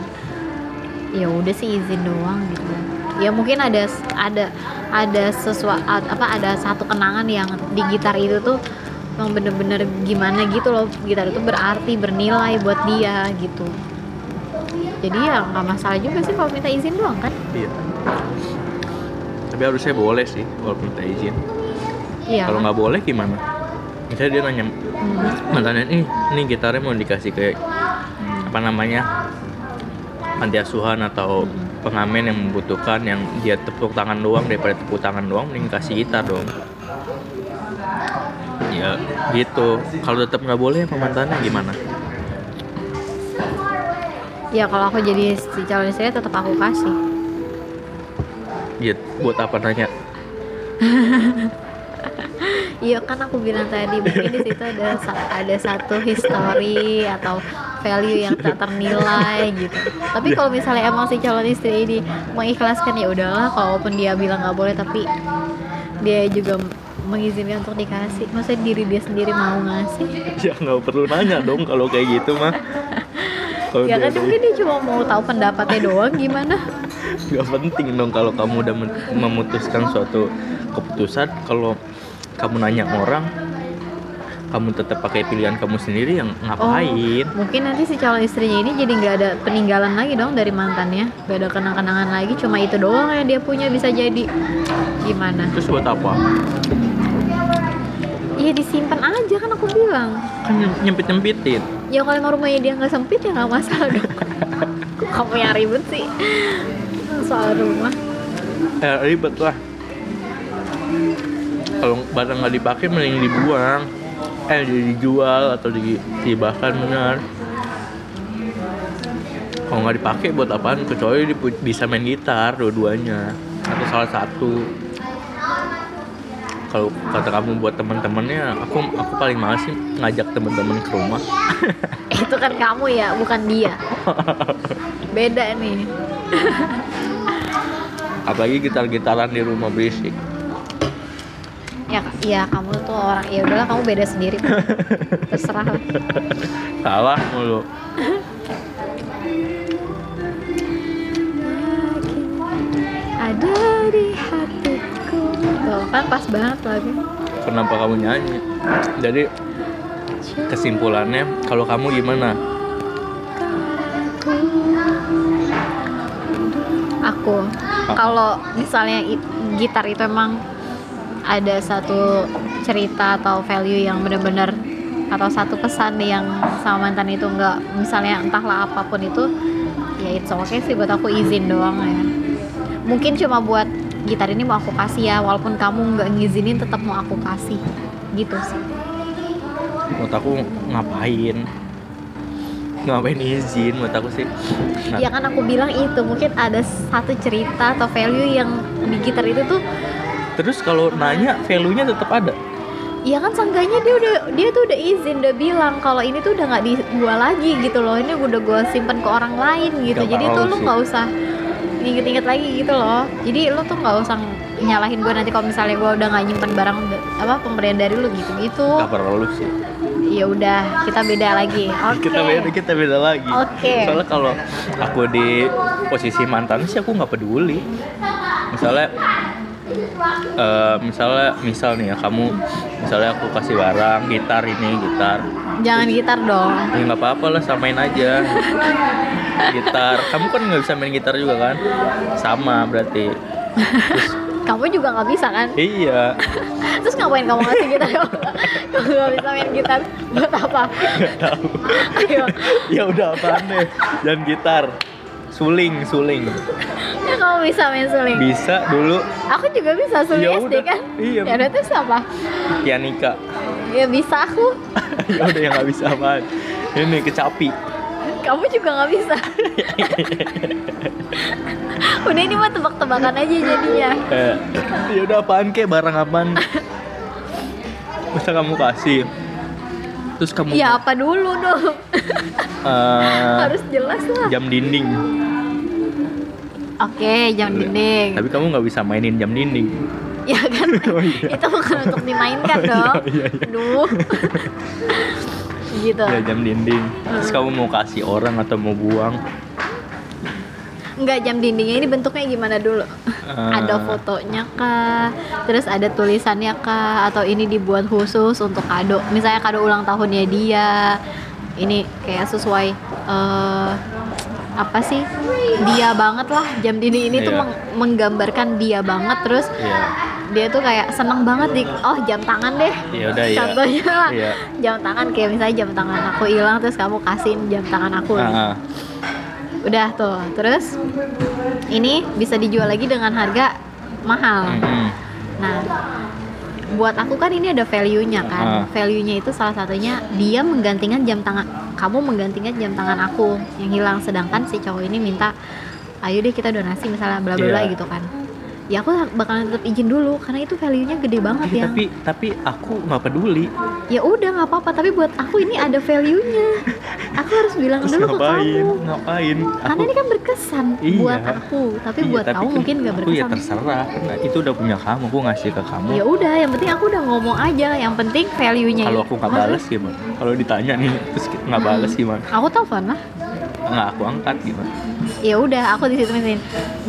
ya udah sih izin doang gitu. Ya mungkin ada ada ada sesuatu apa ada satu kenangan yang di gitar itu tuh emang bener-bener gimana gitu loh. Gitar itu berarti bernilai buat dia gitu. Jadi ya nggak masalah juga sih kalau minta izin doang kan? Iya. Tapi harusnya boleh sih kalau minta izin. Iya. Kalau nggak boleh gimana? Misalnya dia nanya Hmm. mantannya ini ini gitarnya mau dikasih ke apa namanya panti asuhan atau pengamen yang membutuhkan yang dia tepuk tangan doang daripada tepuk tangan doang mending kasih gitar dong. Ya gitu. Kalau tetap nggak boleh sama mantannya gimana? Ya kalau aku jadi si calon istri tetap aku kasih. Ya buat apa nanya? Iya kan aku bilang tadi mungkin di situ ada ada satu history atau value yang tak ternilai gitu. Tapi kalau misalnya emang si calon istri ini mengikhlaskan ya udahlah, kalaupun dia bilang nggak boleh tapi dia juga mengizinkan untuk dikasih. Masa diri dia sendiri mau ngasih? ya nggak perlu nanya dong kalau kayak gitu mah kalau Ya kan mungkin dia cuma mau tahu pendapatnya doang gimana? nggak penting dong kalau kamu udah memutuskan suatu keputusan kalau kamu nanya orang kamu tetap pakai pilihan kamu sendiri yang ngapain Mungkin nanti si calon istrinya ini jadi nggak ada peninggalan lagi dong dari mantannya, nggak ada kenang-kenangan lagi, cuma itu doang yang dia punya bisa jadi gimana? terus buat apa Iya disimpan aja kan aku bilang. kan nyempit nyempitin Ya kalau emang rumahnya dia nggak sempit ya nggak masalah dong. Kamu yang ribet sih soal rumah? eh, ribet lah kalau barang nggak dipakai mending dibuang eh dijual atau dihibahkan benar. Kalau nggak dipakai buat apaan? Kecuali bisa main gitar dua-duanya. Atau salah satu. Kalau kata kamu buat teman-temannya aku aku paling males sih ngajak teman-teman ke rumah. Itu kan kamu ya bukan dia. Beda nih. Apalagi gitar-gitaran di rumah berisik ya ya kamu tuh orang ya udahlah kamu beda sendiri. Terserah. Lah salah mulu. Ada di hatiku. Tuh kan pas banget lagi kenapa kamu nyanyi? Jadi kesimpulannya kalau kamu gimana? Aku kalau misalnya gitar itu emang ada satu cerita atau value yang bener-bener atau satu pesan yang sama mantan itu nggak misalnya entahlah apa pun itu ya it's okay sih buat aku izin doang ya. Mungkin cuma buat gitar ini mau aku kasih ya walaupun kamu nggak ngizinin tetap mau aku kasih gitu sih. Menurut aku ngapain? Ngapain izin menurut aku sih? Nah, ya kan aku bilang itu mungkin ada satu cerita atau value yang di gitar itu tuh terus kalau nanya value nya tetap ada? Iya kan sangkanya dia udah dia tuh udah izin udah bilang kalau ini tuh udah nggak di gua lagi gitu loh. Ini udah gua simpen ke orang lain gitu. Gak jadi tuh lu nggak usah inget-inget lagi gitu loh. Jadi lu tuh nggak usah nyalahin gua nanti kalau misalnya gua udah nggak nyimpen barang apa pemberian dari lu gitu gitu nggak perlu sih. Ya udah kita beda lagi. Oke. kita beda kita beda lagi. Oke. soalnya kalau aku di posisi mantan sih aku nggak peduli. Misalnya eh, misalnya misal nih ya kamu misalnya aku kasih barang gitar ini gitar. Jangan gitar dong. Ya nggak apa-apa lah samain aja. Gitar. Kamu kan nggak bisa main gitar juga kan? Sama berarti. Kamu juga nggak bisa kan? Iya. Terus ngapain kamu ngasih gitar? Kalau nggak bisa main gitar? Buat apa? Ayo. Ya udah apaan deh? Dan gitar suling suling ya kamu bisa main suling bisa dulu Aku juga bisa suling Ya SD udah, kan? iya. Ya udah terus apa? pianika Ya bisa aku. ya udah yang nggak bisa apaan ini kecapi Kamu juga nggak bisa. udah ini mah tebak-tebakan aja jadinya. Eh, ya udah apaan kek barang apaan bisa kamu kasih terus kamu Ya apa dulu dong? eh, Harus jelas lah. jam dinding Oke, jam dinding. tapi kamu nggak bisa mainin jam dinding Ya kan? Oh, iya. Itu bukan untuk dimainkan dong. Iya, iya, iya. Duh. gitu. ya jam dinding terus kamu mau kasih orang atau mau buang Enggak jam dindingnya ini bentuknya gimana dulu? Eh, ada fotonya kah? Terus ada tulisannya kah? Atau ini dibuat khusus untuk kado? Misalnya kado ulang tahunnya dia. Ini kayak sesuai eh apa sih? Dia banget lah. Jam dinding ini tuh Iya. meng- menggambarkan dia banget terus iya dia tuh kayak seneng banget di oh jam tangan deh. ya udah ya Contohnya lah. iya Jam tangan kayak misalnya jam tangan aku hilang terus kamu kasihin jam tangan aku. Ah, ah. Udah tuh. Terus ini bisa dijual lagi dengan harga mahal. Mm-mm. Nah, buat aku kan ini ada value-nya kan. Ah. Value-nya itu salah satunya dia menggantikan jam tangan kamu menggantikan jam tangan aku yang hilang sedangkan si cowok ini minta ayo deh kita donasi misalnya bla bla bla Iya. gitu kan. Ya aku bakalan tetap izin dulu karena itu value-nya gede banget Ih, ya. tapi tapi aku nggak peduli Ya udah nggak apa-apa tapi buat aku ini ada value-nya. Aku harus bilang terus dulu ke ngapain kamu. ngapain Karena ini kan berkesan Iya. buat aku, tapi Iya, buat tapi kamu kan mungkin gak aku ya berkesan. terserah karena itu udah punya kamu aku ngasih ke kamu ya udah yang penting aku udah ngomong aja yang penting value nya kalau aku nggak balas gimana kalau ditanya nih terus nggak balas gimana aku telepon lah nggak aku angkat gimana ya udah aku di situ misalnya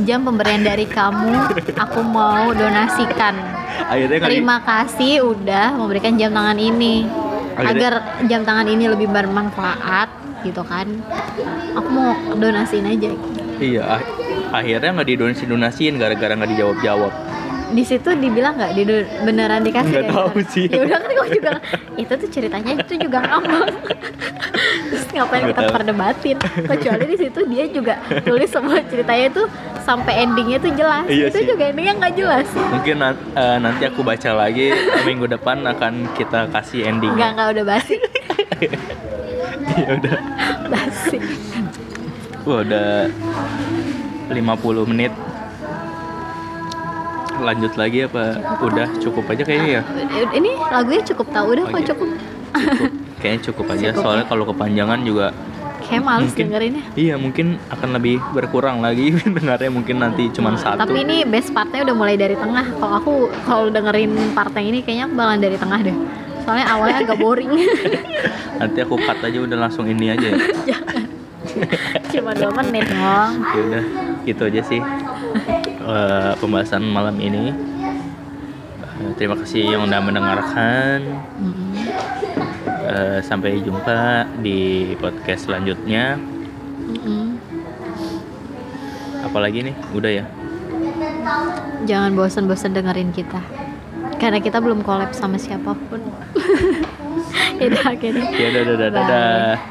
jam pemberian dari kamu aku mau donasikan. Akhirnya terima kasih udah memberikan jam tangan ini. Akhirnya- agar jam tangan ini lebih bermanfaat gitu kan. Aku mau donasiin aja. Iya ah- akhirnya nggak didonasi donasiin gara-gara nggak dijawab jawab di situ dibilang nggak di beneran dikasih Nggak tahu beneran? sih. ya udah kan gue juga itu tuh ceritanya itu juga ngambang terus ngapain Nggak kita tahu. perdebatin kecuali di situ dia juga tulis semua ceritanya tuh sampai endingnya tuh jelas Iya itu sih. juga endingnya nggak jelas Mungkin eh, nanti aku baca lagi minggu depan akan kita kasih nggak endingnya. nggak udah basi ya udah. basi Wah, udah 50 menit. Lanjut lagi apa? Udah cukup aja kayaknya ya. ini lagunya cukup tahu udah Oh, kok iya. cukup Cukup. Kayaknya cukup aja. Cukup Soalnya ya. kalau kepanjangan juga kayak males Mungkin. dengerinnya Iya mungkin akan lebih berkurang lagi dengarnya mungkin nanti cuman satu. tapi ini best partnya udah mulai dari tengah kalau aku kalau dengerin part yang ini kayaknya aku bakalan dari tengah deh soalnya awalnya agak boring Nanti aku cut aja udah langsung ini aja ya. cuma dua menit dong ya udah gitu aja sih eh, pembahasan malam ini. Eh, terima kasih yang udah mendengarkan. Eh, sampai jumpa di podcast selanjutnya. Apalagi nih? Udah ya. jangan bosan-bosan dengerin kita karena kita belum collab sama siapa pun ya udah Ya udah, udah, udah.